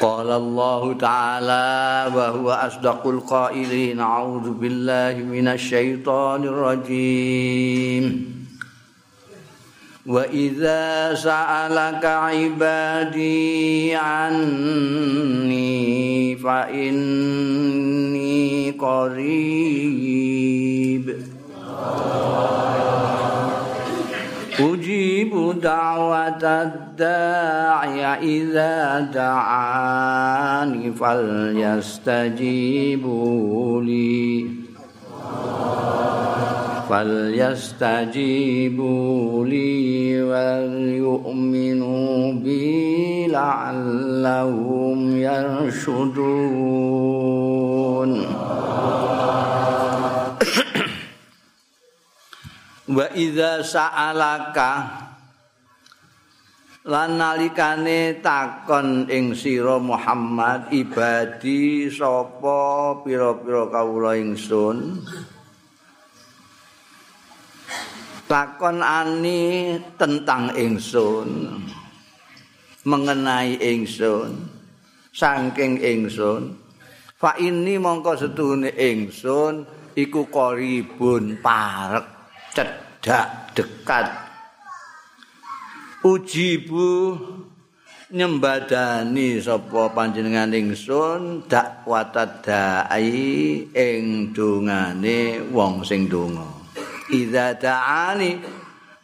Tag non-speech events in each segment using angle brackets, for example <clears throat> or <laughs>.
قال الله تعالى وهو أصدق القائلين أعوذ بالله من الشيطان الرجيم. وإذا سألك عبادي عني فإني قريب. أجيب دعوة الداعي إذا دعاني فليستجيبوا لي. فليستجيبوا لي وليؤمنوا بي لعلهم يرشدون. <coughs> idza sa'alaka lan nalikane takon ing sira Muhammad ibadi sapa pira-pira kawula ingsun? Takon ani tentang ingsun mengenai ingsun saking ingsun. Fa ini mongko setune ingsun iku qaribun parek cedak dekat ujibu nyembadani sapa panjenengan ingsun dakwatad dai ing dongane wong sing donga. Idza da'ani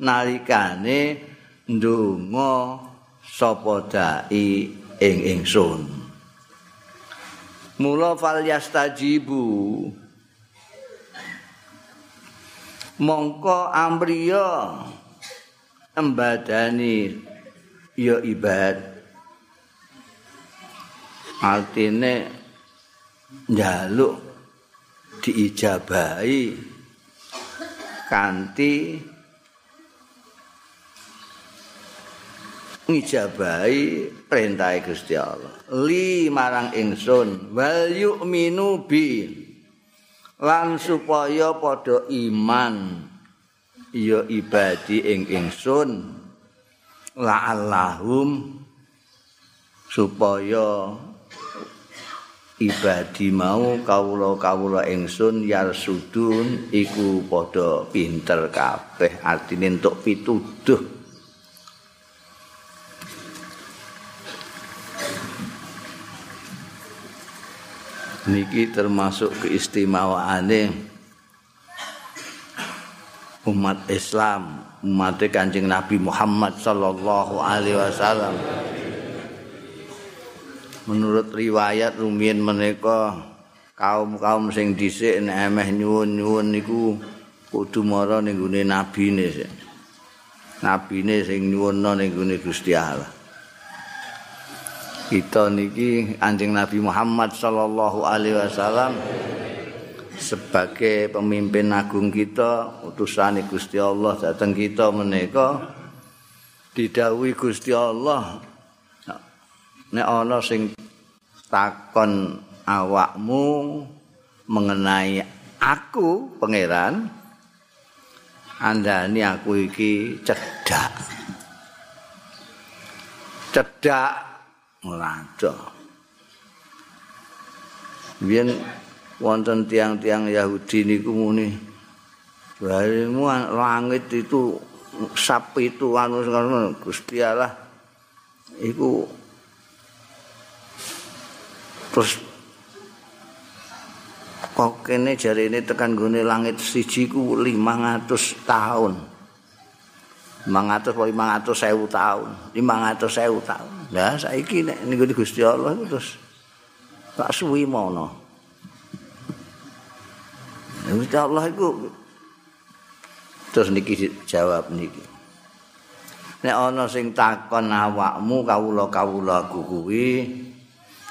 nalikane ndonga sapa dai ing ingsun. Mula fal yastajibu. Mongko amriya embadani ya ibad. Artine njaluk diijabahi kanthi ngijabahi perintah Gusti Allah. Li marang ingsun wal yu'minu bi lan supaya padha iman ya ibadi ing ingsun. La'allahum supaya ibadi mau kawula-kawula ingsun yarsudun iku padha pinter kabeh artine entuk pituduh. Niki termasuk keistimewaane umat Islam umat Kanjeng Nabi Muhammad sallallahu alaihi wasallam. Menurut riwayat rumiyin menika kaum-kaum sing dhisik nek emeh nyuwun-nyuwun niku kudu mara ning gone nabine nabine sing nyuwunna ning gone Gusti Allah. Kita niki anjing Nabi Muhammad sallallahu alaihi wasallam sebagai pemimpin agung kita utusan Gusti Allah datang kita menika didhawuhi Gusti Allah nek ana sing takon awakmu mengenai aku pangeran andani aku iki cedak cedak ngelacok. Biyen wonten tiang-tiang Yahudi niku muni. Barimu langit itu sap itu anu ngono Gusti Allah iku terus kok kene jarine tekan gone langit siji ku 500 tahun. 500 apa 500 sewu tahun. 500 sewu tahun. Lah saiki nek niku Gusti Allah terus tak suwi mono Gusti Allah iku terus niki jawab niki. Nek ana sing takon awakmu kawula-kawula aku kuwi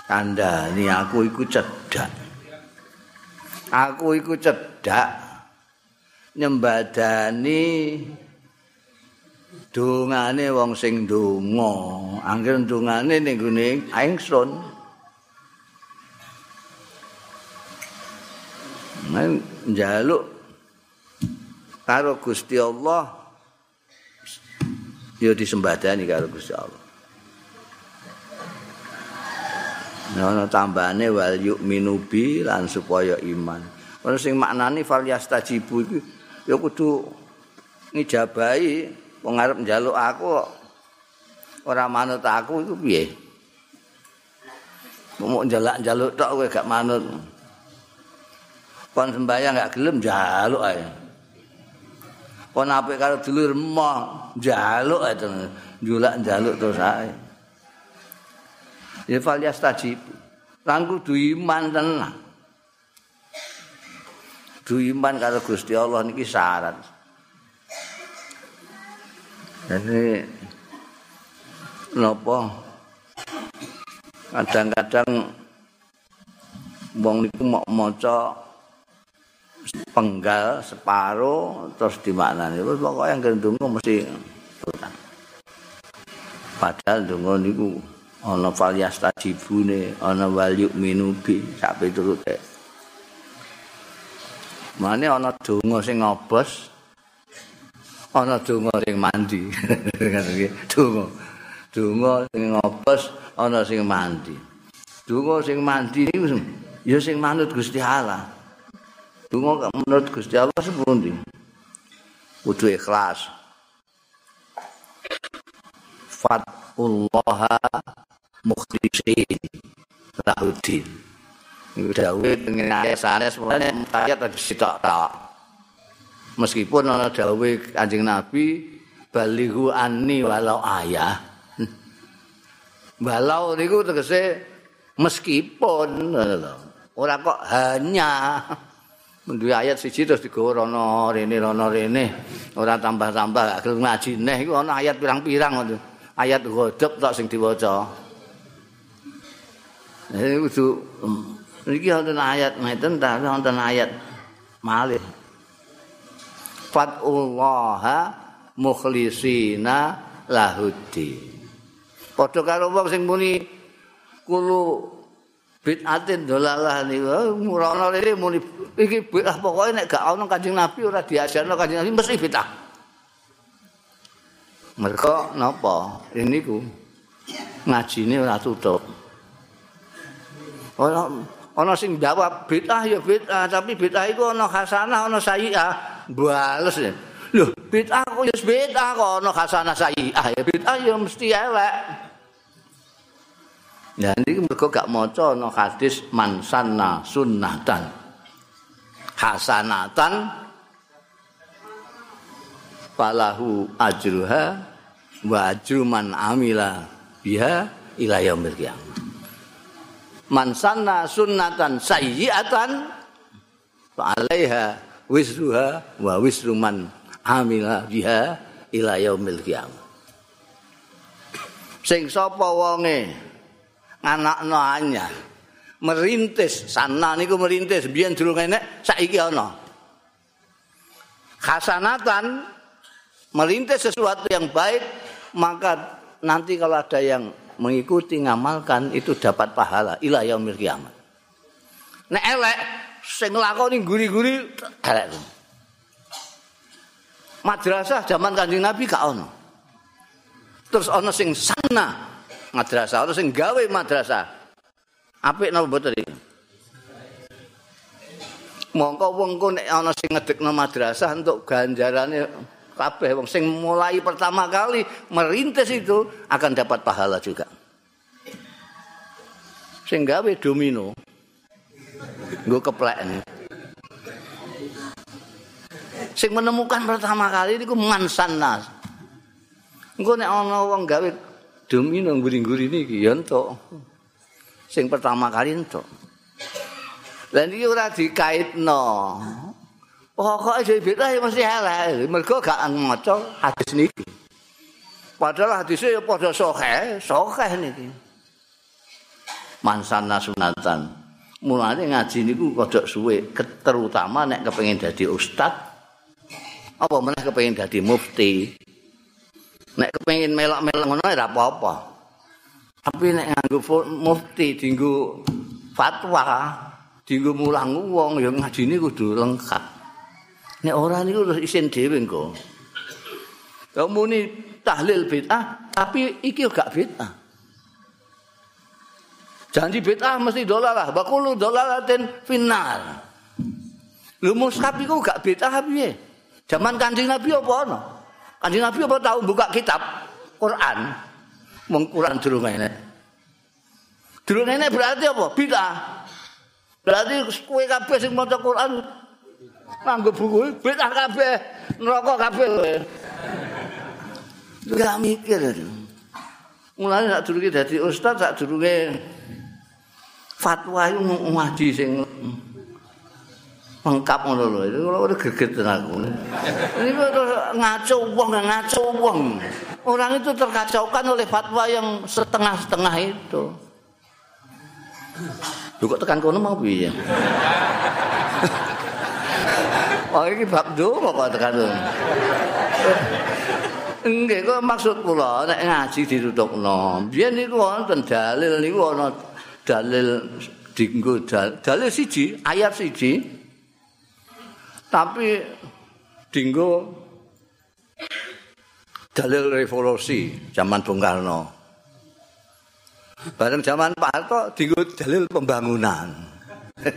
kandhani aku iku cedak aku iku cedak nyembadani dongane wong sing donga. Angger dongane ning gone ingsun njaluk karo Gusti Allah. Ya disembadani karo Gusti Allah. Ana tambahane wal yu'minu bi lan supaya iman. Ana sing maknane fal yastajibu iku ya kudu ngijabahi wong arep njaluk aku ora manut aku iku piye? Mau njaluk-njaluk tok kowe gak manut kon sembahyang gak gelem njaluk ae. Kon apik karo dulur emoh njaluk ae njulak njaluk terus ae. Ya fal yastajib lan kudu iman tenan. Du iman karo Gusti Allah niki syarat. Jadi napa? Kadang-kadang wong niku mau maca penggal separo terus dimaknani. Wis pokoke yang ndonga mesti utang padahal ndonga niku ana falias tajibune ana wal minubi sak piturute Mane ana donga sing ngobos ana donga sing mandi. <laughs> Donga. Donga sing ngobos ana sing mandi. Donga sing mandi ya sing manut Gusti Allah donga menurut Gusti Allah sepundi kudu ikhlas. Fatullaha mukhlisin lahudin. Iku dawuh dengan sanes mulane ayat tadi sitok tok. meskipun ana dawuh Kanjeng Nabi balighu anni walau ayah. Walau niku tegese meskipun ora kok hanya Menduwe ayat siji terus digawa rono rene rono rene. Ora tambah-tambah gak gelem ngaji. Neh iku ana ayat pirang-pirang ngono. Ayat godhop tok sing diwaca. Ini kudu iki wonten ayat ngeten ta? Wonten ayat malih. Fatullaha mukhlisina lahudi padha karo wong sing muni kulo bid'atin dolalah niku. Murono rene muni iki bid'ah pokoke nek gak ana Kanjeng Nabi ora diajarno Kanjeng Nabi mesti bid'ah mereka napa? Ini ku ngajine ora tutup. Ana ana sing jawab bid'ah ya bid'ah tapi bid'ah iku ana hasanah ana sayyi'ah bales ya. Loh, bid'ah kok ya bid'ah kok ana hasanah sayi'ah ya. Bid'ah ya mesti elek. Ya ini mereka gak maca ana hadis man sanna sunnatan hasanatan falahu ajruha wa ajru man amila biha ila yaumil qiyamah. Man sanna sunnatan sayyi'atan fa alaiha wisruha wa wisruman amila biha ila yaumil qiyamah sing sapa wonge anakno anyar merintis. Sana niku merintis. Biyen durung enek saiki ana. Hasanatan merintis sesuatu yang baik maka nanti kalau ada yang mengikuti ngamalkan itu dapat pahala ila yaumil qiyamah nek elek sing nglakoni guri-guri elek. Madrasah zaman Kanjeng Nabi gak ono. Terus ono sing sana madrasah, ono sing gawe madrasah. Apik napa mboten iki? Mongko wong ku nek ana sing ngedekno madrasah untuk ganjarane kabeh wong sing mulai pertama kali merintis itu akan dapat pahala juga. Sing gawe domino Gue keplek. Sing menemukan pertama kali ini gue mansan nas. Gue nek ono wong gawe demi nang guri-guri ini ya entuk. Sing pertama kali entuk. Dan ini ora dikaitno. Pokoknya jadi beda mesti elek. Mereka gak ngocok hadis niki. Padahal hadisnya ya pada sohe, sohe niki. Mansana sunatan. mulane ngaji niku kodok suwe terutama nek kepengin dadi ustad apa meneh kepengin dadi mufti nek kepengin melok-melok ngono ora apa-apa tapi nek nganggo mufti dinggo fatwa dinggo mulang wong ya ngaji niku kudu lengkap nek ora niku terus isin dhewe engko muni tahlil bid'ah tapi iki gak bid'ah Janji bid'ah mesti dolalah, bakulu dolalatin final. Lu mushaf iku gak bid'ah piye? Zaman Kanjeng Nabi apa ana? Kanjeng Nabi apa tahu buka kitab Quran? Wong Quran durung enek. Durung enek berarti apa? Bid'ah. Berarti kowe kabeh sing maca Quran nganggo buku bid'ah kabeh, neraka kabeh. Gak mikir. Mulane sak durunge dadi ustaz, sak durunge fatwa iku ngaji sing lengkap ngono lho. Kalau udah geget aku. Terus ngaco wong, ngaco wong. Orang itu terkacaukan oleh fatwa yang setengah-setengah itu. Lu kok tekan kono mau piye? <laughs> Oh ini bab do kok tekan kono. Enggak, kok maksud kula nek ngaji ditutupno. Biyen niku wonten dalil niku ana dalil dinggo dalil siji, ayat siji. Tapi dinggo dalil revolusi zaman Bung Karno. Bareng zaman Pak Harto dinggo dalil pembangunan. <laughs>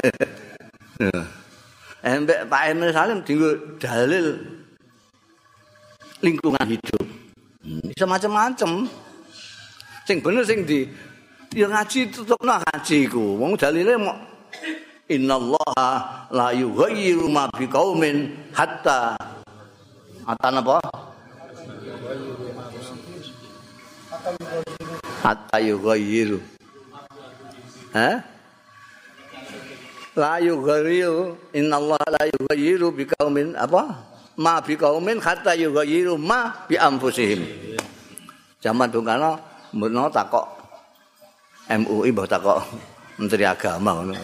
Embek Pak Emil Salim dinggo dalil lingkungan hidup. Bisa macam-macam. Sing bener sing di ya ngaji tutupno ngaji iku. Wong dalile mau innallaha la yughayyiru ma biqaumin hatta hatta napa? Hatta yughayyiru. Hah? La yughayyiru innallaha la yughayyiru biqaumin apa? ma bi kaumin hatta yughayyiru ma bi anfusihim. Zaman Bung Karno mbono takok MUI mbah takok Menteri Agama ngono.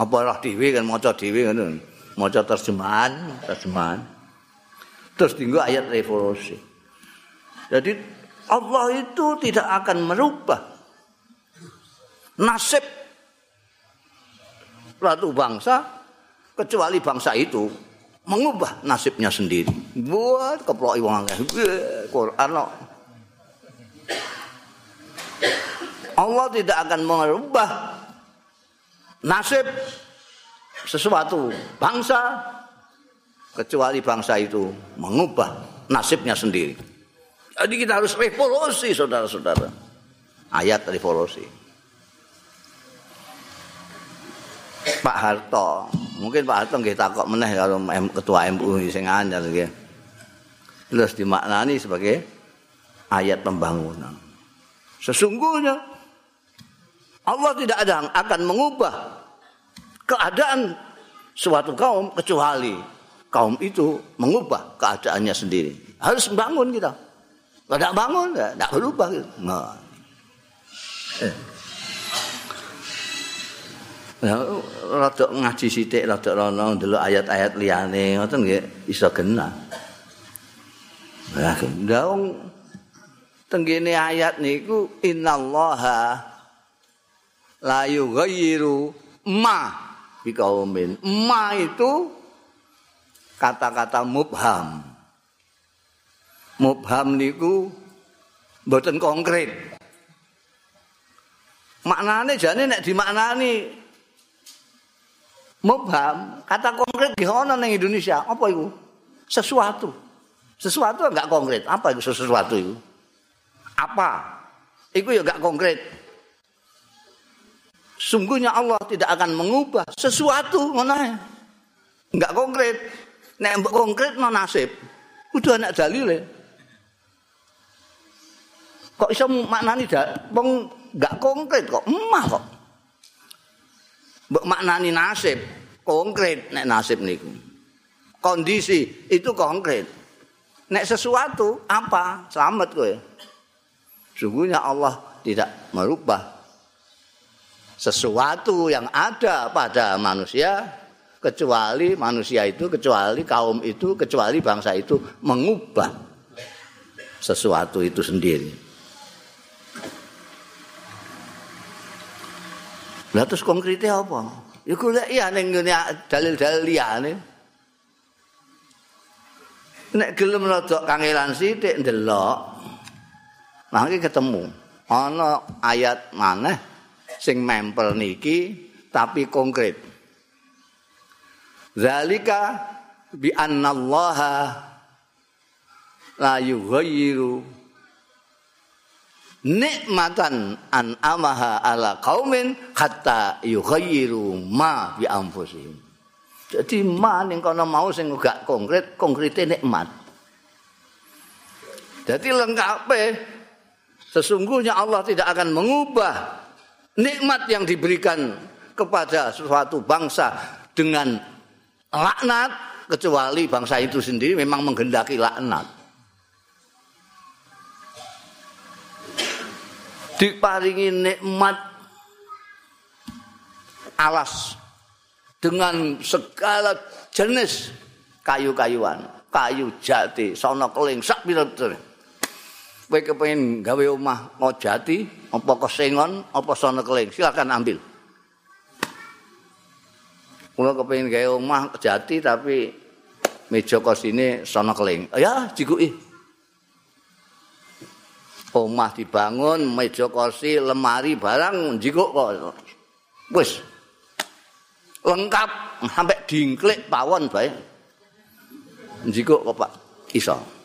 Apa roh dhewe kan maca dhewe ngono. Maca terjemahan, terjemahan. Terus tinggal ayat revolusi. Jadi Allah itu tidak akan merubah nasib ratu bangsa kecuali bangsa itu mengubah nasibnya sendiri. Buat keploki wong akeh. Quran no. Allah tidak akan merubah nasib sesuatu bangsa kecuali bangsa itu mengubah nasibnya sendiri. Jadi kita harus revolusi saudara-saudara. Ayat revolusi. Pak Harto Mungkin Pak Harto nggih takok meneh karo ketua MUI sing anyar. Terus dimaknani sebagai ayat pembangunan. Sesungguhnya Allah tidak ada akan mengubah keadaan suatu kaum kecuali kaum itu mengubah keadaannya sendiri. Harus bangun kita. Kalau tidak bangun, tidak berubah. Nah. Eh. Ya rada ngaji sithik rada rono ndelok ayat-ayat liyane ngoten nggih iso genah. Lah ndang tenggene ayat niku innallaha la yughayyiru ma bi kaumin. Ma itu kata-kata mubham. Mubham niku mboten konkret. Maknane jane nek dimaknani Mubham, kata konkret di ana ning Indonesia. Apa itu? Sesuatu. Sesuatu enggak konkret. Apa itu sesuatu itu? Apa? Itu ya enggak konkret. Sungguhnya Allah tidak akan mengubah sesuatu ngono Enggak konkret. Nek mbok konkret no nasib. Kudu anak dalile. Kok iso maknani dak wong enggak konkret kok emah kok. mbok maknani nasib konkret nek nasib niku kondisi itu konkret nek sesuatu apa selamat kowe sungguhnya Allah tidak merubah sesuatu yang ada pada manusia kecuali manusia itu kecuali kaum itu kecuali bangsa itu mengubah sesuatu itu sendiri Lah terus konkrete apa? Ya golek ya ning dalil-dalil liyane. Nek gelem rada kangelan sithik ndelok. Mangke ketemu ana ayat maneh sing mempel niki tapi konkret. Zalika bi annallaha la yughayyiru nikmatan an amaha ala qaumin hatta yughayyiru ma bi anfusihim. Jadi ma ning kono mau sing gak konkret, konkrete nikmat. Jadi lengkap sesungguhnya Allah tidak akan mengubah nikmat yang diberikan kepada suatu bangsa dengan laknat kecuali bangsa itu sendiri memang menghendaki laknat. Diparingi nikmat alas dengan segala jenis kayu-kayuan, kayu jati, sono keling, sak pira-pira. Kowe kepengin gawe omah ngojati, apa kesengon, apa sono keling, silakan ambil. Kula kepengin gawe omah jati tapi meja kosine sono keling. Ya, jikuki. Omah dibangun, meja kursi, lemari barang jikuk kok. Wis. Lengkap sampai dingklik pawon bae. Jikuk kok Pak iso.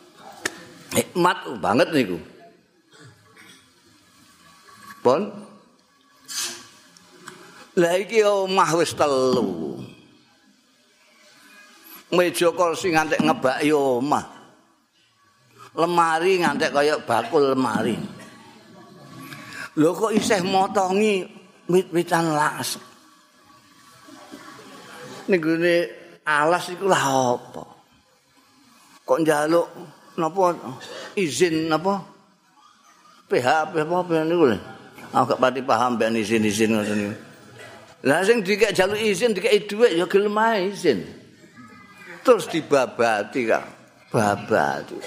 Nikmat banget niku. Pon. Lah iki omah wis telu. Meja kursi ngantek ngebaki omah. Lemari ngantek kaya bakul lemari. Lho kok isih motongi wit-witan las. Niku alas iku lah apa? Kok njaluk napa izin napa PHP apa apa niku lho. Aku gak pati paham ben izin-izin ngoten niku. Lah sing dikek jaluk izin dikek dhuwit ya gelem izin. Terus dibabati kak. Babati.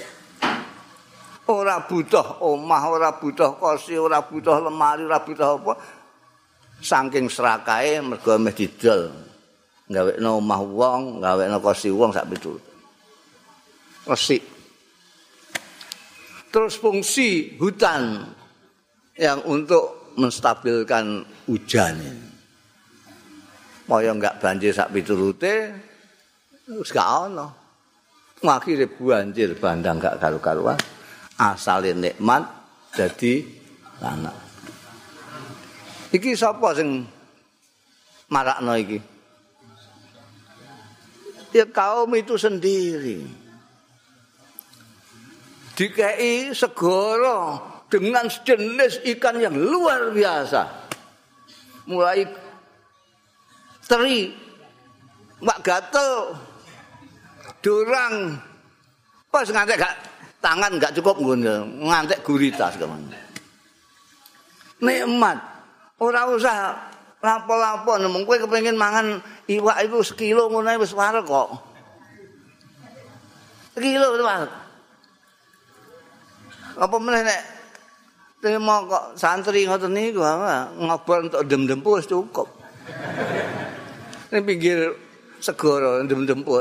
Ora butuh omah, ora butuh kursi, ora butuh lemari, ora butuh apa. Saking serakae mergo meh didol. Gawekno omah wong, gawekno kursi wong sak pitu. Resik. Terus fungsi hutan yang untuk menstabilkan hujan. Mau enggak banjir sak piturute wis gak ono. Akhire banjir bandang gak karu-karuan. Asale nikmat jadi anak. Iki sapa sing marakno iki? Ya kaum itu sendiri. Dikei segoro dengan sejenis ikan yang luar biasa. Mulai teri, mak gatel, durang, pas ngantek gak tangan gak cukup ngantek gurita sekarang. Nikmat, orang usah lapo-lapo, nemung kue kepengen mangan iwak itu sekilo ngono wis kok. Sekilo itu apa meneh nek terima kok santri ngoten niku ngobrol untuk dem-dempu wis cukup. Ning pinggir segara dem-dempu.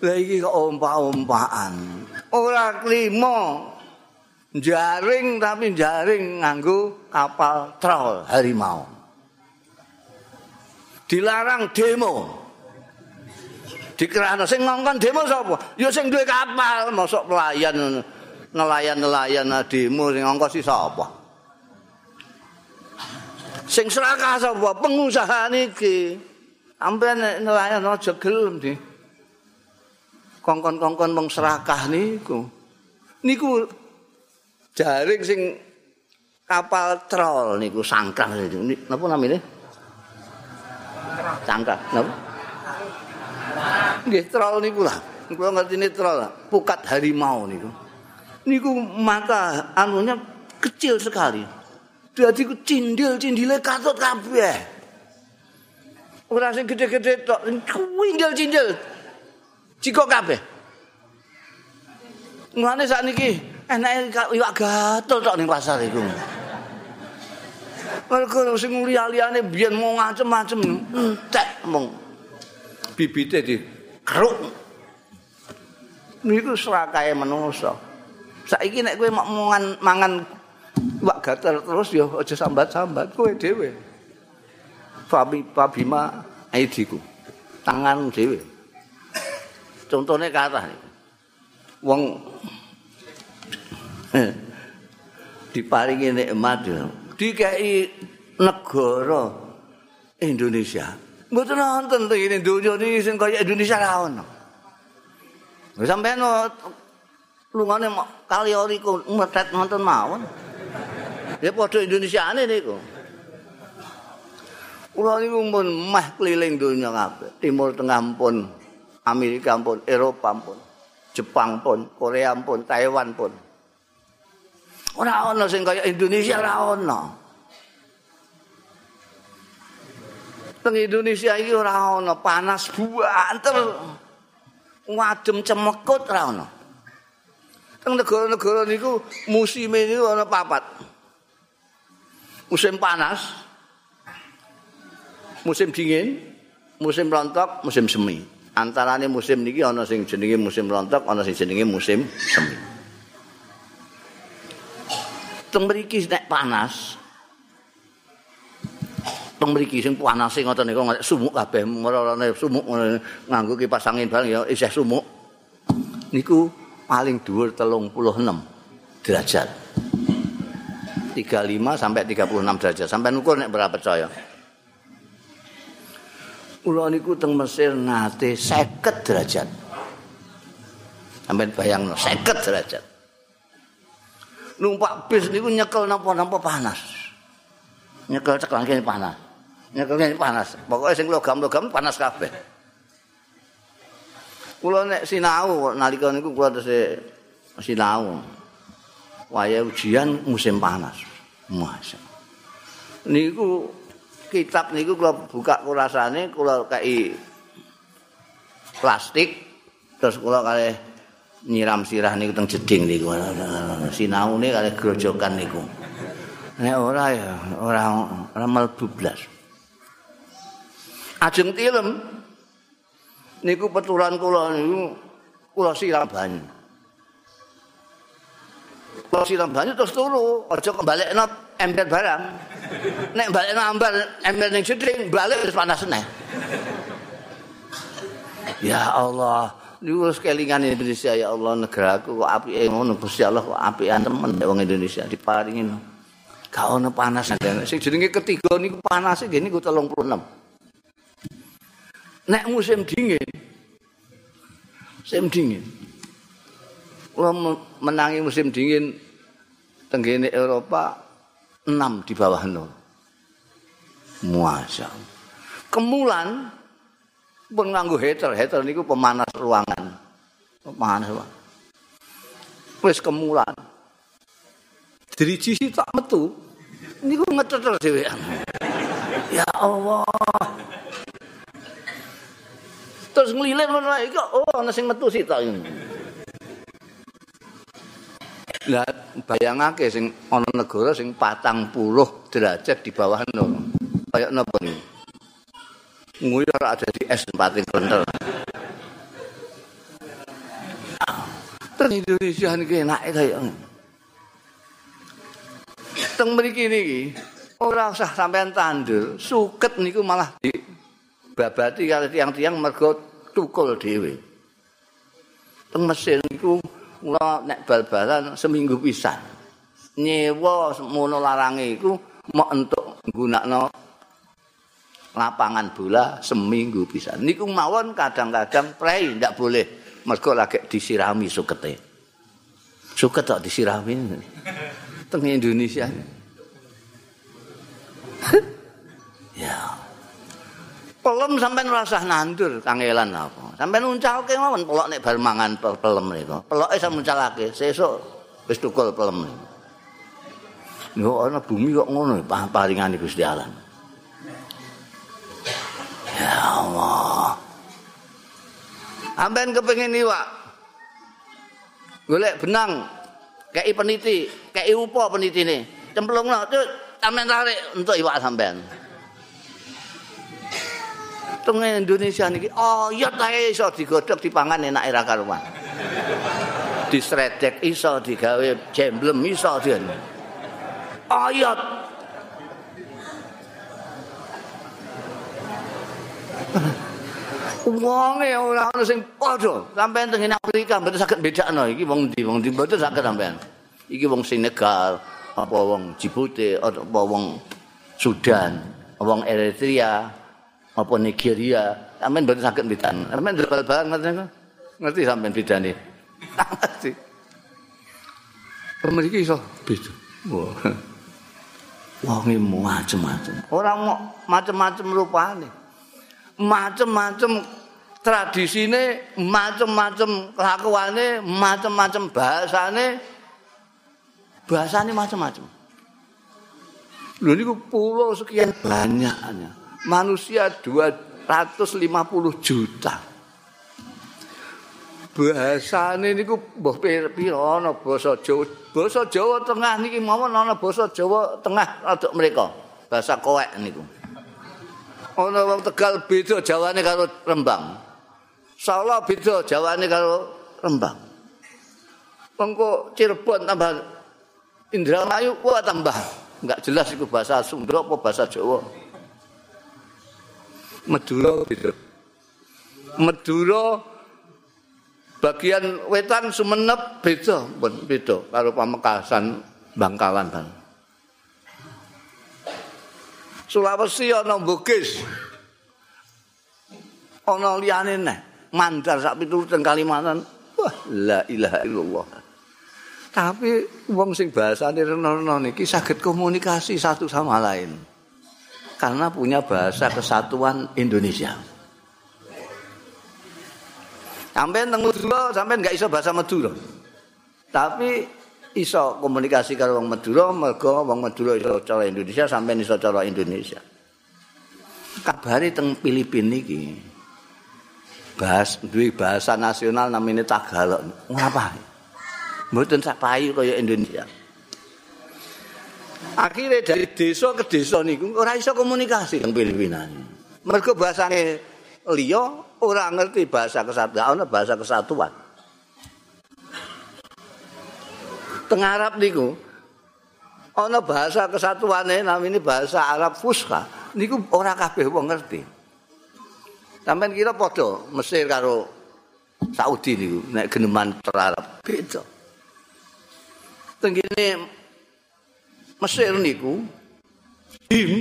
Lah iki kok ompak-ompakan. Ora klimo. Jaring tapi jaring nganggo kapal troll harimau. Dilarang demo. Dikerahno sing ngongkon demo sapa? Ya sing duwe kapal mosok pelayan nelayan-nelayan demo sing ngongkon si sapa? Sing serakah sapa? Pengusaha niki. Amben nelayan aja gelem di. Kongkon-kongkon wong serakah niku. Niku jaring sing kapal troll niku sangkang niku napa namine? Sangkang napa Nggih troll niku lah. Kula ngertine troll. Pukat harimau niku. Niku mata anunya kecil sekali. Dadi ku cindil-cindile katut kabeh. Ora sing gede-gede tok, kuwindil-cindil. Cikok kabeh. Mulane sakniki enake iwak gatul tok ning pasar iku. Mergo sing liya-liyane biyen mau ngacem-macem entek mong bibite di keruk. Niku serakae manusa. Saiki nek kowe mangan mangan Wak gatel terus ya aja sambat-sambat kowe dhewe. Fami pabima aidiku. Tangan dhewe. Contone kathah. Wong <laughs> diparingi nikmat. Dikai negara Indonesia. Mboten nonton to ini dunya iki sing kaya Indonesia ra ono. Wis sampeyan lungane kali ori ku metet nonton mawon. Ya padha Indonesiane niku. Kula niku pun meh keliling donya kabeh. Timur Tengah pun, Amerika pun, Eropa pun, Jepang pun, Korea pun, Taiwan pun. Ora ana sing kaya Indonesia ora ana. Teng Indonesia iki ora ana panas buanter. Wadem cemekut ora ana. Teng negara-negara niku musim ini ana papat. Musim panas, musim dingin, musim rontok, musim semi. Antarane musim niki ana sing jenenge musim rontok, ana sing jenenge musim semi. Teng mriki nek panas, teng mriki sing panase ngoten niku sumuk kabeh. Marane sumuk nganggo kipas angin bareng ya isih sumuk. Niku paling dhuwur 36 derajat. 35 sampai 36 derajat. Sampai ukur nek berapa percaya. Kula niku teng Mesir nate 50 derajat. Sampai bayangno 50 derajat. Numpak bis niku nyekel napa-napa panas. Nyekel ceklangke panas nyekelnya panas. Pokoknya sing logam-logam panas kabeh. Kula nek sinau nalika niku kula terus sinau. Waya ujian musim panas. Masya. Niku kitab niku kula buka kurasane kula kei plastik terus kula kali nyiram sirah niku teng jeding niku. Sinaune kali grojokan niku. Nek ora ya ora ora mlebu blas. Ajeng tilem. Niku peturan kula niku kula siram banyu. Kula siram banyu terus turu aja kembalekno ember barang. Nek balekno ambar ember ning jeding balik wis panas neh ya Allah niku kelingan Indonesia ya Allah negaraku kok apike ngono Gusti Allah kok apian temen wong Indonesia diparingi. Gak ono panas. Sing jenenge ketiga niku panase niku 36 nek musim dingin. Musim dingin. Kalau menangi musim dingin tenggine Eropa 6 di bawah nol. Muasa kemulan pun nganggo heater heater niku pemanas ruangan. Pemanas ruangan. Wis kemulan. Driji tak metu niku ngeteter dhewean ya Allah terus ngelilir ngono iki oh ana sing metu sih tok Lah bayangake sing ana negara sing 40 derajat di bawah nol. Kayak napa nih? Nguyur ada di es tempatin kental. Terus Indonesia niki enak kaya Teng mriki niki ora usah sampean tandur, suket niku malah di babati kali tiang-tiang mergo tukul dhewe. Teng Mesir niku kula nek bal-balan seminggu pisan. Nyewa semono larange iku mok entuk nggunakno lapangan bola seminggu pisan. Niku mawon kadang-kadang prei ndak boleh mergo lagi disirami sukete. Suket kok disirami. Teng Indonesia. Pelem sampean rasah nandur kangelan apa? Sampean uncalke mawon pelok nek bar mangan pelem niku. Peloke sampe uncalake sesuk wis tukul pelem niku. Ana bumi kok ngono paringane Gusti Allah ya Allah. Sampean kepengin iwak golek benang kei peniti kei upo penitine? Cemplungno tuh sampean tarik untuk iwak sampean teng Indonesia niki oh ya ta iso digodhog dipangan enak era karuan disredek iso digawe jemblem iso den ayat Wonge ora ono sing padha. Sampeyan teng Afrika mboten saged bedakno iki wong ndi wong ndi mboten saged sampeyan. Iki wong Senegal, apa wong Djibouti, apa wong Sudan, wong Eritrea, apa Nigeria. Sampeyan mboten saged bedakno. Sampeyan ndel barang ngerti ngerti sampeyan bedane. <laughs> Ngerti. Pemeriki iso beda. Wah. Wonge macem-macem. Ora macem-macem rupane. macem-macem tradisine, macem-macem kelakuane, macem-macem bahasane. Bahasane macem-macem. Lho niku pulau sekian banyaknya. Manusia 250 juta. Bahasane niku mbah pira ana basa Jawa. Basa Jawa Tengah niki mawon ana basa Jawa Tengah untuk mereka. Bahasa Koek niku. ana wong Tegal beda Jawane karo Rembang. Solo beda Jawane karo Rembang. Mengko Cirebon tambah Indramayu kok tambah enggak jelas iku bahasa Sunda apa bahasa Jawa. Madura beda. Madura bagian wetan Sumenep beda, beda karo Pamekasan Bangkalan Bang. Sulawesi ana Bugis. Ana liyane neh. Mandar sak pituruten Kalimantan. Wah, la ilaha illallah. Tapi wong sing bahasane rena-rena niki saged komunikasi satu sama lain. Karena punya bahasa kesatuan Indonesia. Sampai teng Madura, sampai enggak iso bahasa Madura. Tapi iso komunikasi karo wong Madura mergo wong Madura iso cara Indonesia sampai iso cara Indonesia. Kabare teng Filipina iki. Bahas duwe bahasa nasional namanya Tagalog. Ngapa? Mboten sak payu kaya Indonesia. Akhirnya dari desa ke desa niku ora iso komunikasi teng Filipina. Mergo bahasane liya ora ngerti bahasa kesatuan, bahasa kesatuan. teng Arab niku ana bahasa kesatuane namine bahasa Arab Fusha niku ora kabeh wong ngerti. Sampeyan kira padha Mesir karo Saudi niku nek geneman Arab beda. Tenggene Mesir niku Im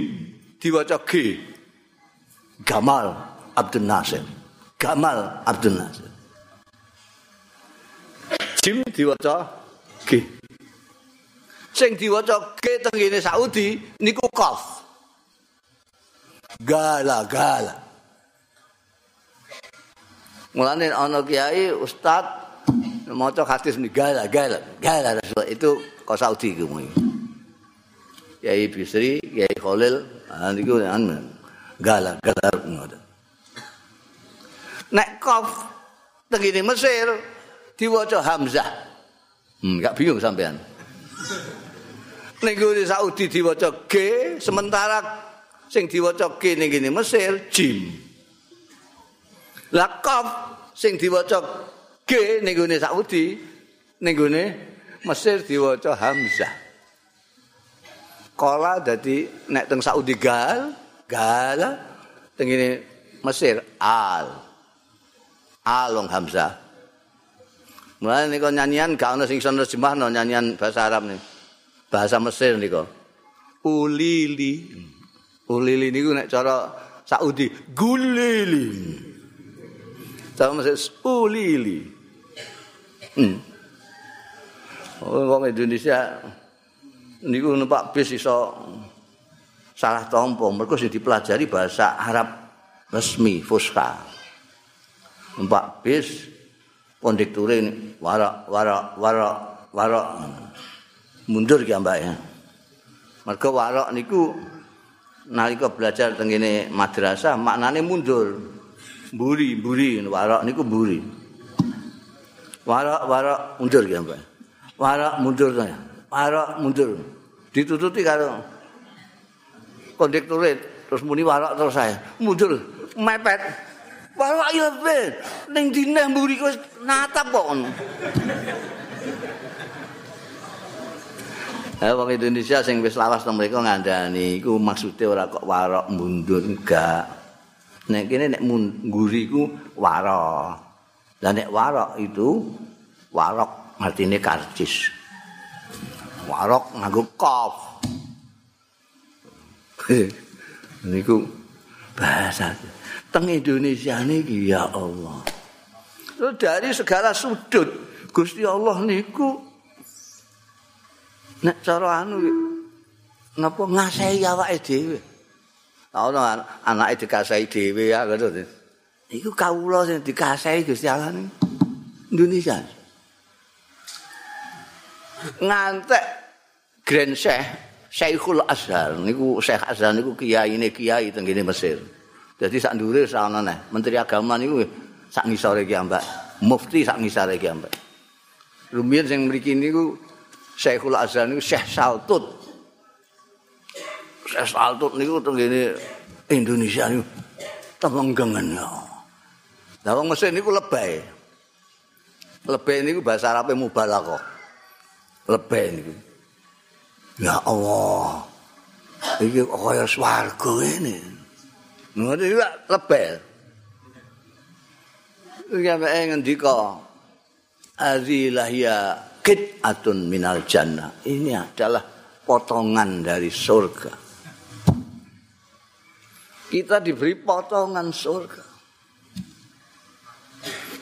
diwaca G. Gamal Abdul Nasir. Gamal Abdul Nasir. Jim diwaca G. sing diwaca ke tengene Saudi niku qaf. Gala gala. Mulane ana kiai ustaz maca hadis ni gala gala gala itu kok Saudi ku Kiai Bisri, Kiai Khalil, ah niku gala gala ngoten. Nek qaf tengene Mesir diwaca Hamzah. Hmm, gak bingung sampean. ning gone Saudi diwaca G sementara sing diwaca G ning ngene Mesir jim lah qaf sing diwaca G ning Saudi ning Mesir diwaca Hamzah kala dadi nek teng Saudi gal gal teng ngene Mesir al al wong Hamzah Mulane nek nyanyian gak ono sing iso nyanyian bahasa Arab nih. bahasa Mesir niku. Ulili. Ulili niku nek cara Saudi gulili. Cara Mesir ulili. Hmm. Oh, wong Indonesia niku numpak bis iso salah tompo mergo sing dipelajari bahasa Arab resmi Fusha. Numpak bis kondekture warak warak warak warak mundur ki mbak ya. Mergo warok niku nalika belajar teng kene madrasah maknane mundur. Mburi, mburi warok niku mburi. Warok warok mundur ki mbak. Warok mundur saya. Warok mundur. Ditututi karo kondektur terus muni warok terus saya. Mundur mepet. Warok ayo ning dineh mburi natap kok Eh wong Indonesia sing wis lawas nang mriko ngandani iku maksude ora kok warok mundur enggak. Nek kene nek ngguri iku warok. Lah nek warok itu warok artine karcis. Warok nganggo kof. Niku bahasa. Teng Indonesia niki ya Allah. Dari segala sudut Gusti Allah niku nek cara anu napa ngasahi awake dhewe. Ana anake dikasahi dhewe ya ngono iku kawula sing dikasahi Gusti Allah ning Indonesia ngantek Grand Syekh Syekhul Azhar niku Syekh Azhar niku kiai ini kiai teng Mesir jadi sak ndure sana neh menteri agama niku sak ngisore ki ambak mufti sak ngisore ki ambak rumiyin sing mriki niku Syekhul Azhar niku Syekh Saltut. Syekh Saltut niku teng Indonesia niku temenggengen ya. Lah wong Mesir niku lebay. Lebay niku bahasa Arabe mubalaghah. Lebay niku. Ya Allah. Iki kaya swarga ini. Ngono iki lebay. Iki ambek ngendika Azilahya atun minal jannah. Ini adalah potongan dari surga. Kita diberi potongan surga.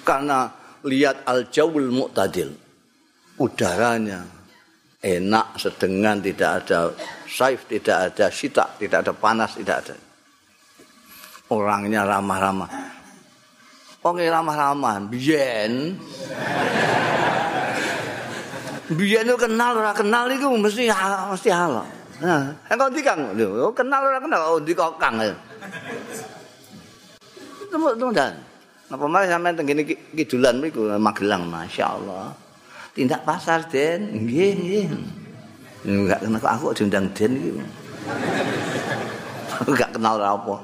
Karena lihat al-jawul mu'tadil. Udaranya enak, sedengan, tidak ada saif, tidak ada sita, tidak ada panas, tidak ada. Orangnya ramah-ramah. Orangnya ramah-ramah. Bien. biyen kenal ora kenal iku mesti mesti halo. Nah, engko ndi Kang? Lho, kenal ora kenal oh ndi kok Kang. Temu temu dan. Napa malah sampean teng kidulan mriku Magelang masyaallah. Tindak pasar Den. Nggih, nggih. Enggak kenal kok aku diundang Den iki. <laughs> Enggak kenal apa.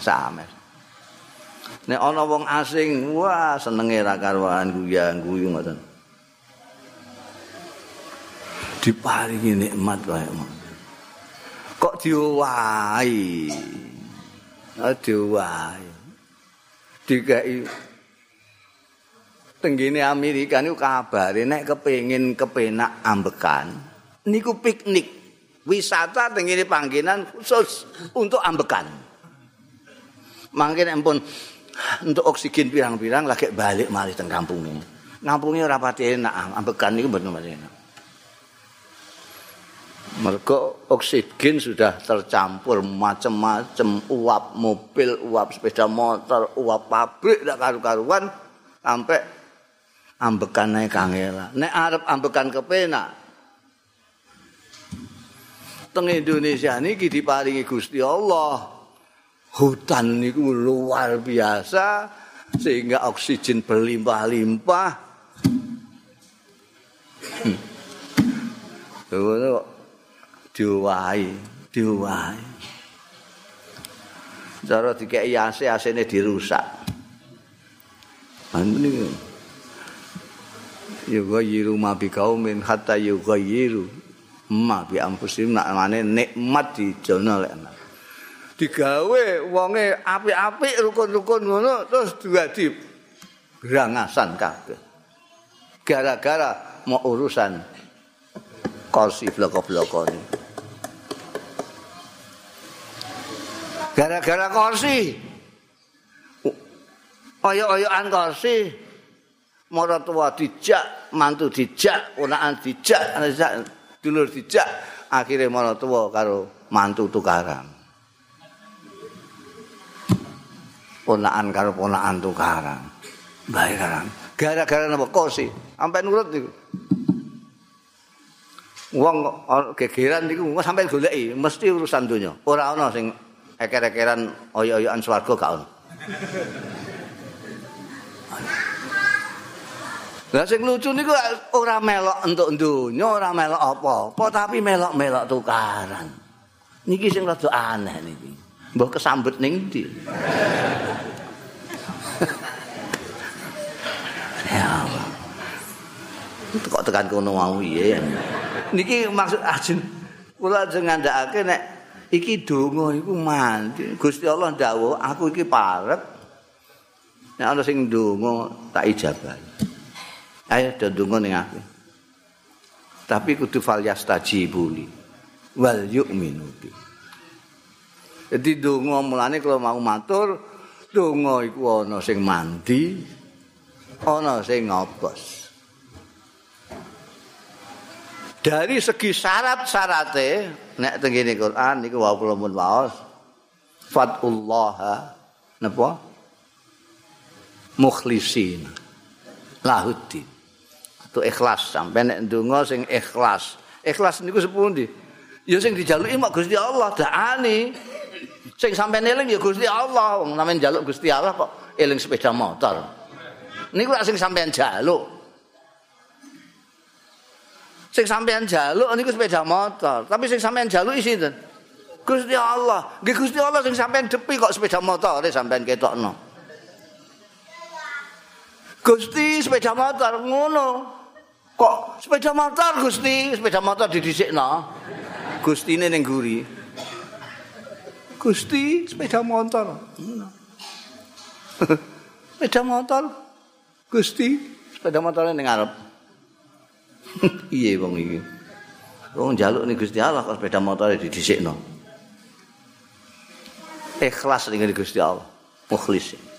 Sampe. Nek ana wong asing, wah senenge ra karuan guyu-guyu ngoten. diparingi nikmat kaya kok diwahi diwahi dikai tenggine Amerika niku kabare nek kepengin kepenak ambekan niku piknik. Wisata tenggine panggenan khusus untuk ambekan. Mangke nek untuk oksigen pirang-pirang lagi balik malih teng kampung ini kampungnya rapati enak ambekan niku mboten enak. Mergo oksigen sudah tercampur macam-macam uap mobil, uap sepeda motor, uap pabrik tak karu-karuan sampai ambekan naik kangela. Nek arep ambekan kepenak. Teng Indonesia niki diparingi Gusti Allah. Hutan niku luar biasa sehingga oksigen berlimpah-limpah. Hmm. diwahi, diwahi. Cara dikeki AC, AC-ne dirusak. Ani Yuga yiru ma bi kaumin hatta yuga yiru ma bi ampusim nak mane nikmat di jono lek digawe wonge apik-apik rukun-rukun ngono terus duadi berangasan kabeh. Gara-gara mau urusan kursi bloko-bloko ini gara-gara kursi. Oyo-oyoan kursi mara tua dijak mantu dijak ponakan dijak dulur dijak akhirnya mara tua karo mantu tukaran. Ponakan karo ponakan tukaran. Baik kan gara-gara napa? Kursi. Sampai nurut niku. Wong gegeran niku sampai goleki mesti urusan donya. Ora ana sing eker-ekeran oyo-oyoan swarga gak ono. Lah sing lucu niku ora melok entuk donya, ora melok apa-apa, tapi melok-melok tukaran. Niki sing rada aneh niki. Mbah kesambet ning ndi? ya Allah. Kok tekan kono mau piye? niki maksud ajeng kula ajeng ngandhakake nek iki donga iku mandi Gusti Allah ndawuh aku iki parek nek ana sing donga tak ijabah ayo do donga ning aku. Tapi kudu fal yastajibuli wal yu'minu bi. Jadi donga mulane kalau mau matur donga iku ana sing mandi ana sing ngobos. Dari segi syarat-syarate nek teng ngene Quran niku wa kula mun waos. Fatullah napa? Mukhlisin lahuddin itu ikhlas sampai nek ndonga sing ikhlas ikhlas niku sepundi ya sing dijaluki mak Gusti Allah daane sing sampean eling ya Gusti Allah wong sampean njaluk Gusti Allah kok eling sepeda motor niku sing sampean jaluk sing sampean jaluk niku sepeda motor, tapi sing sampean jaluk sinten? Gusti Allah. Nggih Gusti Allah sing sampean depi kok sepeda motor sampean ketokno. Gusti sepeda motor ngono. Kok sepeda motor Gusti, sepeda motor didhisikno. Gustine ning guri. Gusti sepeda motor. <laughs> sepeda motor. Gusti sepeda motor ning ngarep. <laughs> Iye wong iki. Wong njaluk ning Gusti Allah kok sepeda motor didhisikno. Ikhlas ning Gusti Allah. Mukhlis.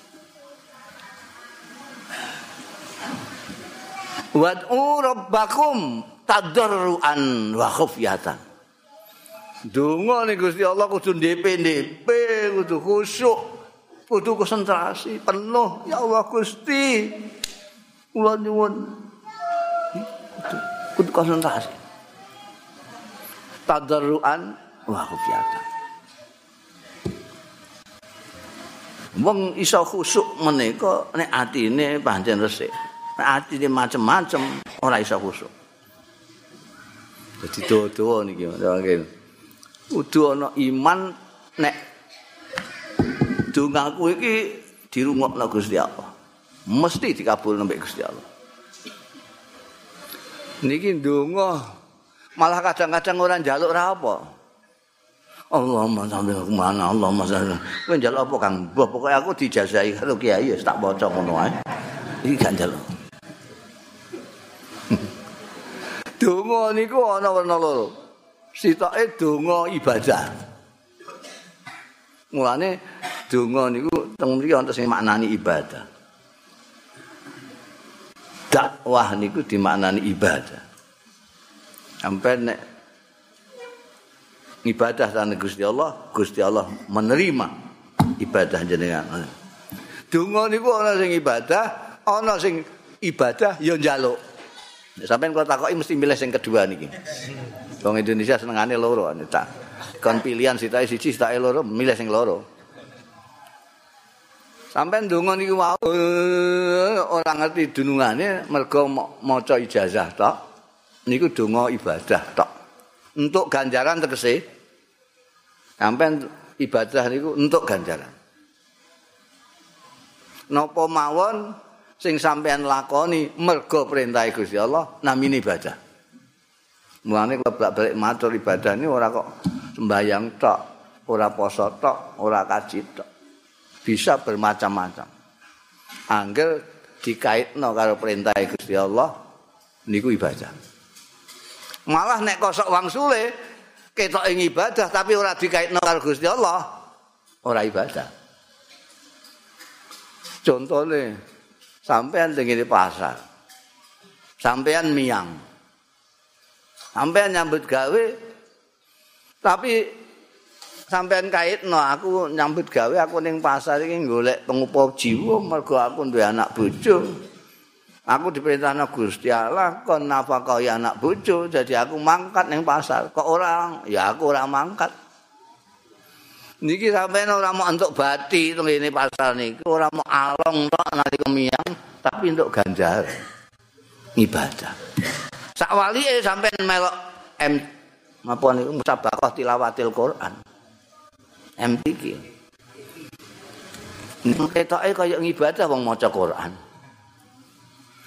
Wad'u rabbakum tadarruan wa khufyatan. Donga ning Gusti Allah kudu ndep-ndep, kudu khusyuk, kudu konsentrasi penuh. Ya Allah Gusti. Kula nyuwun kudu konsentrasi tadarruan wa khufyatan wong iso khusuk menika nek atine pancen resik atine macem-macem ora iso khusuk dadi dodo niki mangke kudu ana iman nek dongaku iki dirungokno Gusti Allah. Mesti dikabul nembek Gusti Allah. Niki ndonga malah kadang-kadang orang njaluk ora apa. Allahumma sholli mana Allahumma sholli kowe njaluk apa Kang? Mbah pokoke aku dijazahi karo kiai ya tak maca ngono ae. Iki gak njaluk Donga niku ana werna loro sitoke donga ibadah mulane donga niku teng mriki ana sing maknani ibadah dakwah niku dimaknani ibadah. Sampai nek ibadah dan Gusti Allah, Gusti Allah menerima ibadah jenengan. Donga niku ana sing ibadah, ana sing ibadah ya njaluk. Sampai kalau takoki mesti milih sing kedua niki. Wong Indonesia senengane loro tak. Kon pilihan sitae siji sitae loro, milih sing loro. Sampai ndonga niku wau ora ngerti dunungane mergo maca ijazah tok. Niku donga ibadah tok. Untuk ganjaran tegese. Sampai ibadah niku untuk ganjaran. Napa mawon sing sampean lakoni mergo perintah Gusti Allah namine ibadah. Mulane keblak-balik matur ibadah ini ora kok sembayang tok, ora poso tok, ora kaji tok. bisa bermacam-macam. Angger dikaitno karo perintah Gusti Allah niku ibadah. Malah nek kosok wang sule ketok ing ibadah tapi ora dikaitno karo Gusti Allah ora ibadah. Contohnya sampean di pasar. Sampean miang. Sampean nyambut gawe tapi sampean kait no aku nyambut gawe aku ning pasar iki golek pengupa jiwa mergo aku duwe anak bojo aku diperintahno Gusti Allah kon ya anak bojo jadi aku mangkat ning pasar kok orang ya aku ora mangkat niki sampean ora mau entuk bati teng ngene pasar niki ora mau along tok nanti kemiang tapi untuk ganjar ibadah sak wali sampean melok M apa niku musabaqah tilawatil Quran MTQ. Ketoke kaya ngibadah wong maca Quran.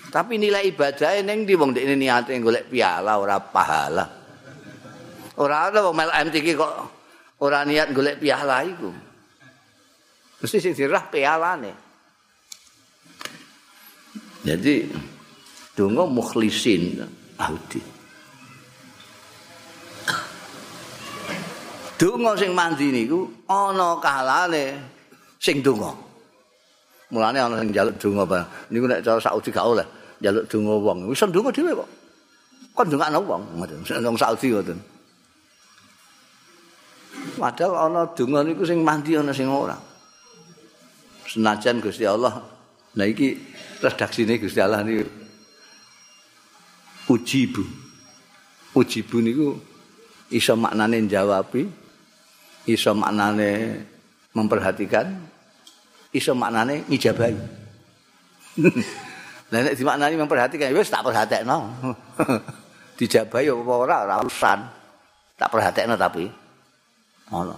Tapi nilai ibadahnya neng di wong ini niatnya golek piala ora pahala. Ora ada wong mel MTQ kok ora niat golek piala iku. Mesti sing dirah pialane. Jadi donga mukhlisin audi. Donga sing mandi niku ana kalane sing donga. Mulane ana sing njaluk donga bareng. Niku nek cara Saudi gak oleh. jaluk donga wong. Wis ndonga dhewe kok. Kon ndongakno wong. Nang Saudi ngoten. Padahal ana donga niku sing mandi ana sing ora. Senajan Gusti Allah. Nah iki redaksine Gusti Allah niku. Ujibu. Ujibu niku iso maknane jawabi, iso maknane memperhatikan, iso maknane ngijabahi. <laughs> Lah nek dimaknani memperhatikan wis tak perhatekno. <laughs> Dijabahi apa ora ora urusan. Tak perhatekno tapi ono.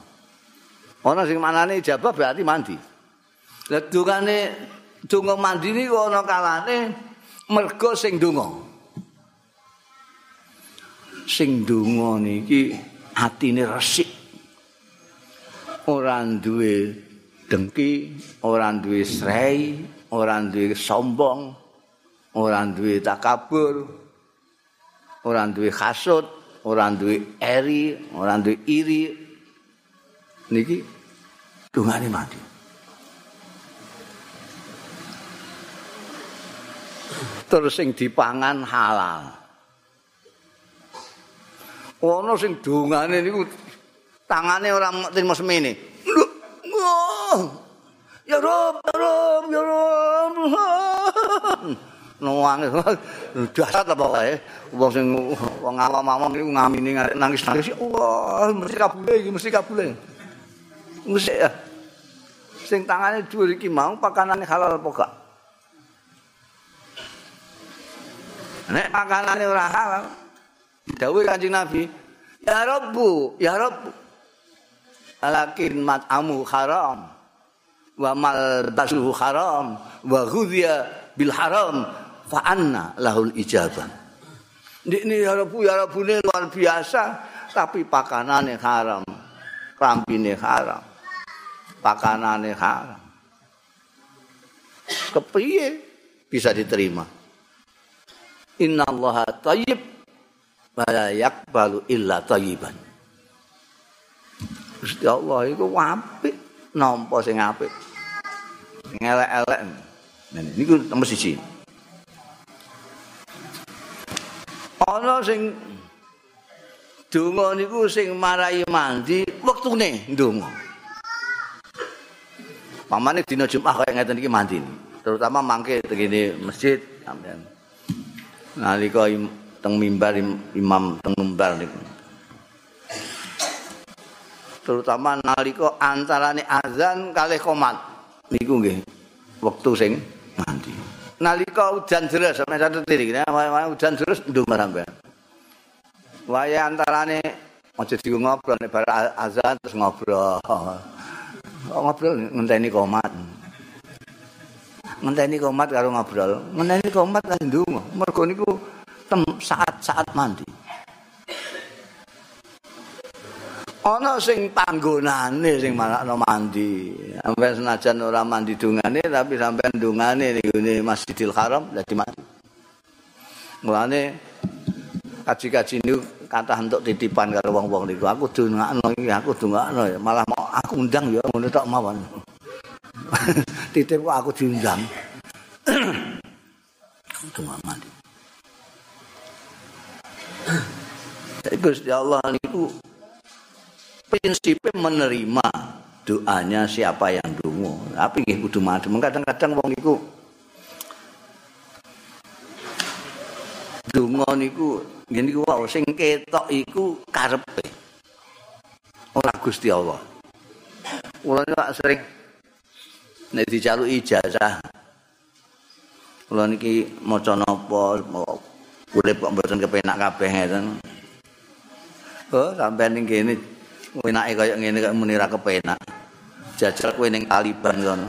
Ono sing maknane ijabah berarti mandi. Lah dungane donga mandi niku ana kalane mergo sing donga. Sing donga niki atine resik. Ora duwe dengki, ora duwe srei, ora duwe sombong, ora duwe takabur ora duwe hasud ora duwe eri ora duwe iri niki dungane mati. Terus sing dipangan halal. Ono sing dungane niku tangane ora terima semene. Ya rob ya rob ya rob. <laughs> Nuang <laughs> dasar apa wae wong sing wong awam-awam iku ngamini nangis-nangis. Wah mesti kabule iki mesti kabule mesti ya sing tangane dhuwur iki mau pakanane halal apa gak nek pakanane ora halal dawuh kanjeng nabi ya rabbu ya rabbu alakin mat'amu haram wa mal basuhu haram wa ghudhiya bil haram fa anna lahul ijabah. Ndik ni ya Rabbu ya Rabbune luar biasa tapi pakanane haram. Rampine haram. Pakanane haram. Kepiye bisa diterima? Inna Allah tayyib wa la yakbalu illa tayyiban. Gusti Allah iku apik nampa sing apik. Ngelek-elek. Nah, niku nomor siji. ana sing donga niku sing marai mandi wektune ndonga pamane dina Jumat kaya ngeten iki mandi. Terutama mangke tegene masjid sampean nalika teng mimbar imam teng mimbar niku. Terutama nalika antarane azan kalih komat niku nggih wektu sing mandi. Nalika udan deres sampe satu titik nah udan deres ndung sampean wae antarane aja di ngobrol nek bar azan terus ngobrol ngobrol ngenteni komat. Ngenteni komat karo ngobrol. Ngenteni komat kan ndung mergo niku saat-saat mandi. Ana sing panggonane sing malakno mandi. Sampai senajan ora mandi dungane tapi sampai dungane ning Masjidil Haram dadi mandi. Mulane kaji-kaji niku kata untuk titipan karo wong-wong niku. Aku dungakno iki aku dungakno ya. Malah mau aku undang ya ngono tok mawon. <laughs> Titip aku diundang. <clears throat> Aku mandi. <clears throat> Gusti Allah niku prinsipnya menerima doanya siapa yang dungu. Tapi nggih kudu madem. Kadang-kadang wong iku donga niku ngene iku wae sing ketok iku karepe. Ora Gusti Allah. Kula niku sering nek dijaluk ijazah. Kula niki maca napa urip kok mboten kepenak kabeh ngeten. Oh, sampean ning kene enake kaya ngene kok muni ra kepenak. Jajal kowe ning Taliban kono.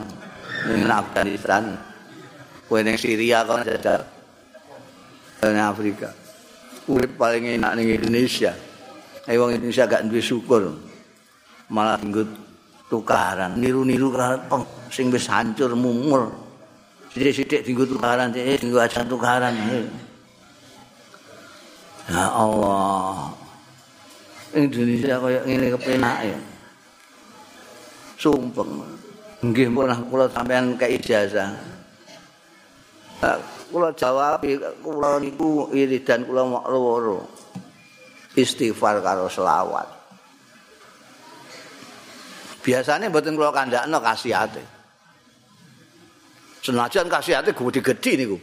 Ning Afghanistan. Kowe ning Syria kono jajal. Ning Afrika. Urip paling enak ning Indonesia. Ayo wong Indonesia gak duwe syukur. Malah nggut tukaran, niru-niru karo sing wis hancur mumur. Sithik-sithik dienggo tukaran, eh dienggo aja tukaran. Ya Allah. Indonesia kaya ngene kepenak ya. Sumpah. Nggih pernah kula sampean kei ijazah. Kula jawab kula niku iridan kula mok loro. Istighfar karo selawat. Biasanya mboten kula kandakno kasihate. Senajan kasihate gede-gede niku.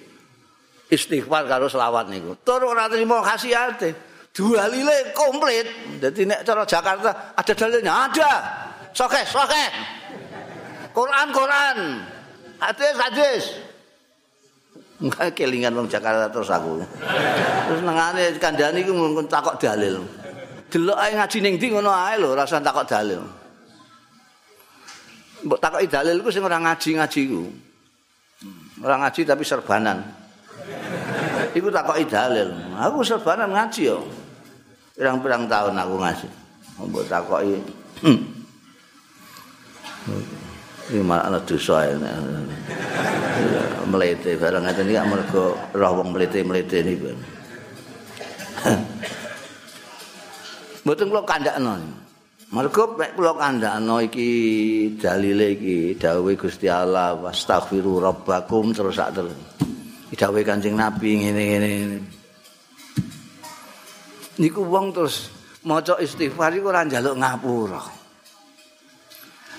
Istighfar karo selawat niku. Tur ora trimo kasihate. Dua lile komplit. Jadi nek cara Jakarta ada dalilnya ada. Sokeh, sokeh. Quran, Quran. Hadis, hadis. Enggak kelingan wong Jakarta terus aku. Terus nengane kandhane iku mung takok dalil. Delok ae ngaji ning ndi ngono ae lho, rasa takok dalil. Mbok takoki dalil iku sing ora ngaji-ngaji iku. Ora ngaji tapi serbanan. Iku takoki dalil. Aku serbanan ngaji yo. Pirang-pirang tahun aku ngaji. Mbok takoki. Ini malah ada dosa ya. Melete barang itu ini mereka roh wong melete-melete ini. Betul kalau kandak Mergo nek kula kandhakno iki dalile iki dawuhe Gusti Allah wastaghfiru rabbakum terus sak terus. Dawuhe Kanjeng Nabi ngene-ngene. Niku wong terus maca istighfar iku ora njaluk ngapura.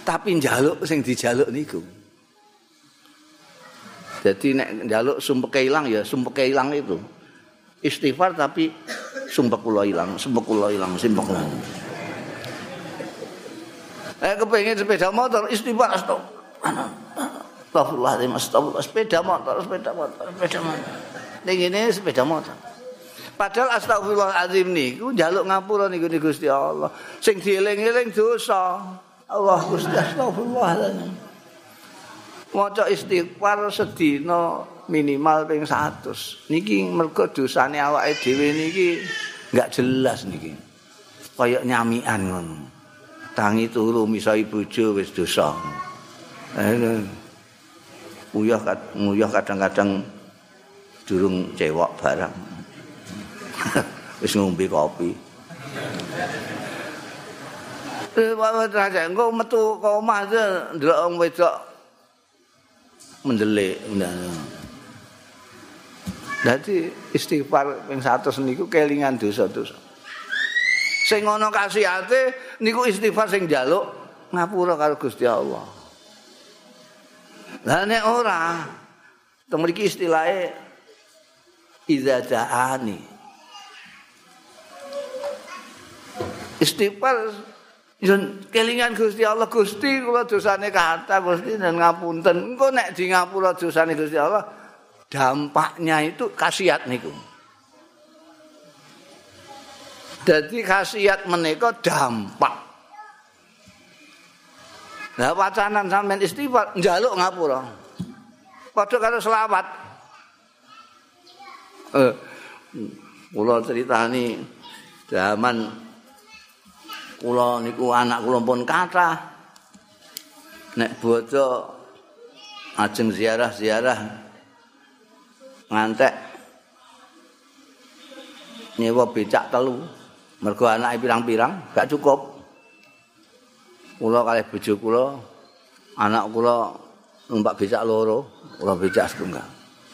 Tapi njaluk sing dijaluk niku. Jadi nek njaluk sumpek ilang ya sumpek ilang itu. Istighfar tapi sumpek kula ilang, sumpek kula ilang, sumpek kula. Eh kepengin sepeda motor istighfar astagfirullah. Astagfirullah, sepeda motor, sepeda motor, sepeda motor. Ning ngene sepeda motor. Padahal astagfirullahalazim niku njaluk ngapura niku Gusti Allah. Sing dieling-eling dosa. Allah Gusti astagfirullahalazim. Maca istighfar sedina minimal ping 100. Niki mergo dosane awake dhewe niki enggak jelas niki. Kayak nyamian ngono. tangi turu misai bojo wis dosa. Uyah nguyah kadang-kadang durung cewek barang. <laughs> wis ngombe kopi. Engko metu ke omah ndelok wong wedok mendelik. Dadi istighfar ping 100 niku kelingan dosa-dosa. sing ana kasihate niku istighfar sing njaluk ngapura karo Gusti Allah. Lah nek ora to mriki istilahe idza da'ani. Istighfar yen kelingan Gusti Allah Gusti kula dosane kata Gusti dan ngapunten. Engko nek di ngapura dosane Gusti Allah dampaknya itu kasihat niku. Jadi khasiat menika dampak. Nah wacanan sampean istighfar njaluk ngapura. Padha karo selawat. Eh kula critani zaman kula niku anak kula pun kathah. Nek bodho ajeng ziarah-ziarah ngantek nyewa becak telu. mergo anake pirang-pirang gak cukup kula kalih bojo kula anak kula numpak becak loro kula becak setunggal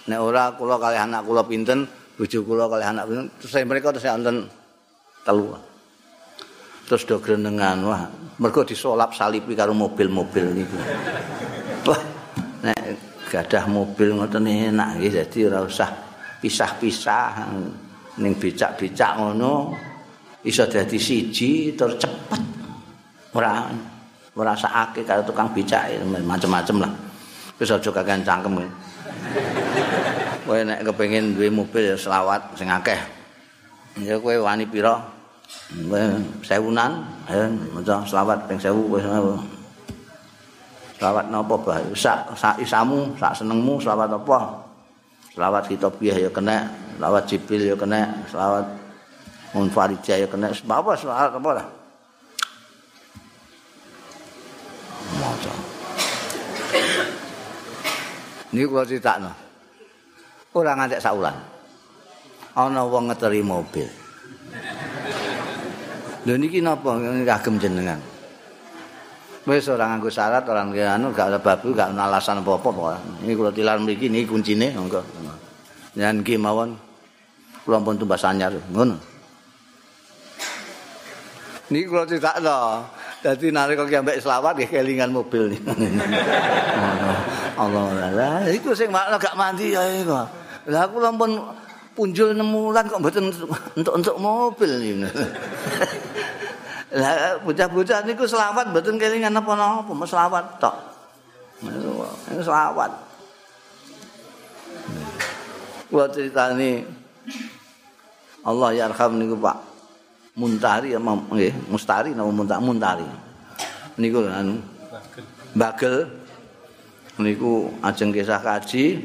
nek ora kula kalih anak kula pinten bojo kula kalih anak pinten terus mereka terus wonten telu terus do grenengan wah mergo disolap salipi karo mobil-mobil niku. Wah nek gadah mobil ngoten enak nggih dadi ora usah pisah-pisah ning becak-becak ngono iso dadi siji tur cepet. Ora ora sakake karo tukang becak macam-macam lah. Wis aja kakean cangkem. Kowe nek kepengin duwe mobil selawat sing akeh. Ya kowe wani pira? kowe sewunan ayo maca selawat ping 1000 wis selawat napa bae sak sak isamu sak senengmu selawat apa selawat kita piye ya kena selawat Jibril ya kena, selawat Munfarijah ya kena, apa selawat apa lah. Maca. Ini kalau cerita no. Orang saulan. Ana wong ngeteri mobil. Lho niki napa kagem jenengan? Wis ora nganggo syarat, ora anu gak ada babu, gak ana alasan apa-apa kok. Ini kula tilar mriki niki kuncine monggo. Nyan ki mawon kula pun tumbas anyar ngono. Niki kula critakno. Dadi nalika ki ambek selawat nggih kelingan mobil niki. Allah Allah. Iku sing makna gak mandi ya iku. Lah kula pun punjul nemulan kok mboten untuk-untuk mobil ini. Lah bocah-bocah niku selawat mboten kelingan napa-napa, mesti selawat tok. Ini selawat. Buat cerita ini Allah yarham niku Pak Muntari ya nggih, Mustari nama Muntari Muntari. Niku anu Bagel. Niku ajeng kisah kaji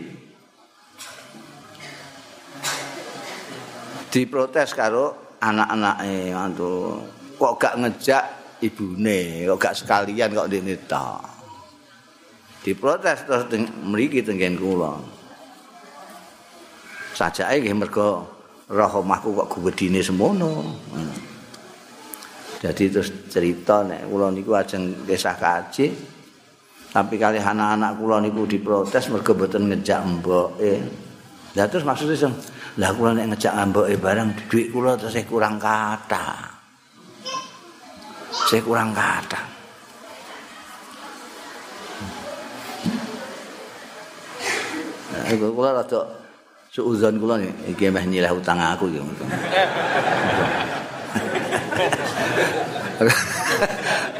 diprotes karo anak-anake mantu. Kok gak ngejak ibune, kok gak sekalian kok dene tok. Diprotes terus mriki tenggen kula. Sajake nggih mergo roh omahku kok gedine semono. Jadi terus cerita nek kula niku ajeng kisah kaji tapi kali anak-anak kula niku diprotes mergo mboten ngejak mboke. Lah terus maksudnya lah kula nek ngejak mboke barang duit kula terus kurang kata. Saya kurang kata. Nah, iku kula rada suuzon kula iki meh nyilah utang aku iki.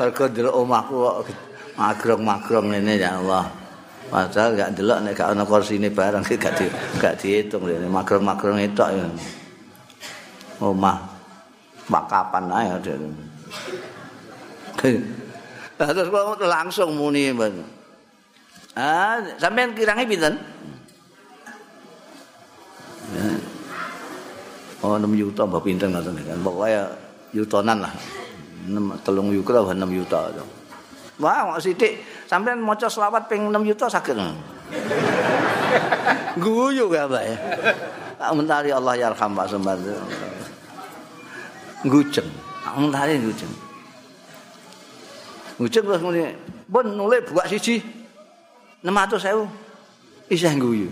Mergo delok omahku kok magrong-magrong ngene ya Allah. Padahal gak delok nek gak ana kursine barang gak di, gak dihitung rene magrong-magrong itu ya. Omah mak kapan ae Terus langsung muni ben. Ah, sampean kirange pinten? Oh, 6 juta mbah pinten ngoten kan. Pokoke yutonan lah. 6 3 yuta apa 6 juta. Wah, kok sithik sampean maca selawat ping 6 juta saged. Guyu gak, Pak ya. Tak mentari Allah yarham Pak Sembar. Nguceng. Tak mentari nguceng. Nguceng terus muni, "Pun nule buak siji 600.000." Isih guyu.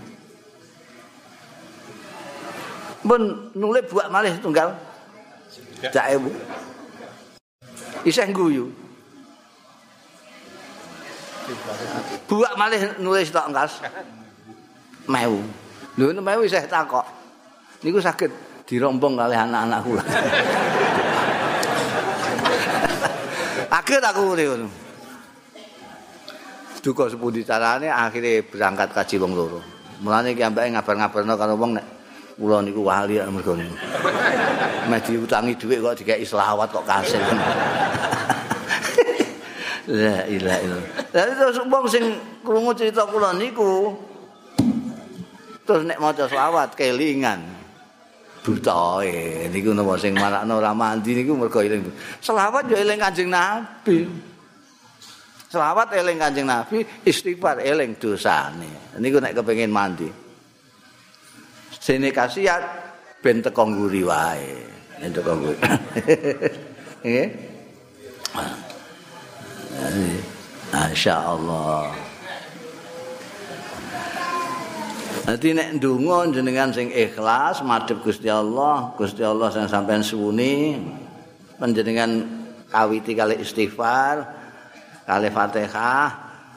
Pun nule buak malih tunggal. Cak ewu. Isih guyu. Buak malih nulis tok engkas. Mewu. Lho mewu isih takok. Niku sakit dirombong kali anak-anak kula. <laughs> Kaget aku ngono. Duka sepundi carane akhirnya berangkat kaji wong loro. Mulane ki ambake ngabar-ngabarno karo wong nek kula niku wali mergo niku. Meh diutangi dhuwit kok dikeki selawat kok kasil. La ilaha illallah. Lah terus wong sing krungu cerita kula niku terus nek maca selawat kelingan. Butahe niku napa sing marakno ora mandi niku mergo eling. Selawat ya eling Kanjeng Nabi. Selawat eling Kanjeng Nabi istighfar eling dosane. Niku nek kepengin mandi. Sene kasiat ben teko nguri wae. Ben teko nguri <laughs> nggih. Masya Dadi nek ndonga jenengan sing ikhlas madhep Gusti Allah, Gusti Allah sing sampean suwuni panjenengan kawiti kali istighfar, kali Fatihah,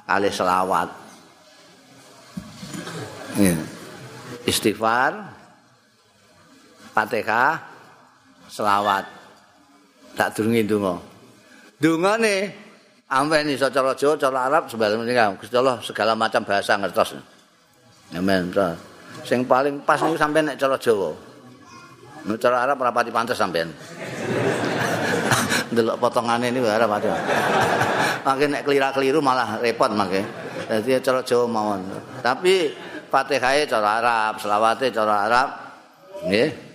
kali selawat. Istighfar, Fatihah, selawat. Tak durungi ndonga. Ndongane ampen iso cara Jawa, cara Arab sebaliknya Gusti Allah segala macam bahasa ngertos. Amen. Sing paling pas niku sampean nek cara Jawa. Nek cara Arab rapati pantes sampean. <laughs> Delok potongane niku ora pati. Mangke nek kelira-keliru malah repot mangke. Dadi cara Jawa mawon. Tapi Fatihah cara Arab, selawate cara Arab. nggih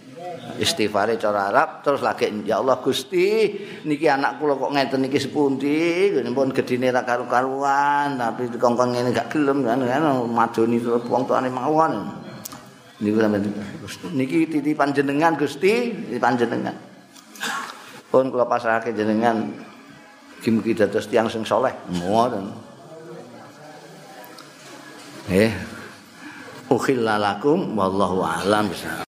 istighfare cara Arab terus lagi ya Allah Gusti niki anak kula kok ngeten niki sepundi? Pun gedine ra karu-karuan tapi kongkong ngene gak gelem kan kan madoni wong tuane mawon. Niku sampeyan niki titipan jenengan Gusti titipan jenengan. Pun kula pasrahake jenengan mugi dados tiyang sing saleh ngoten. Eh ukhillalakum wallahu a'lam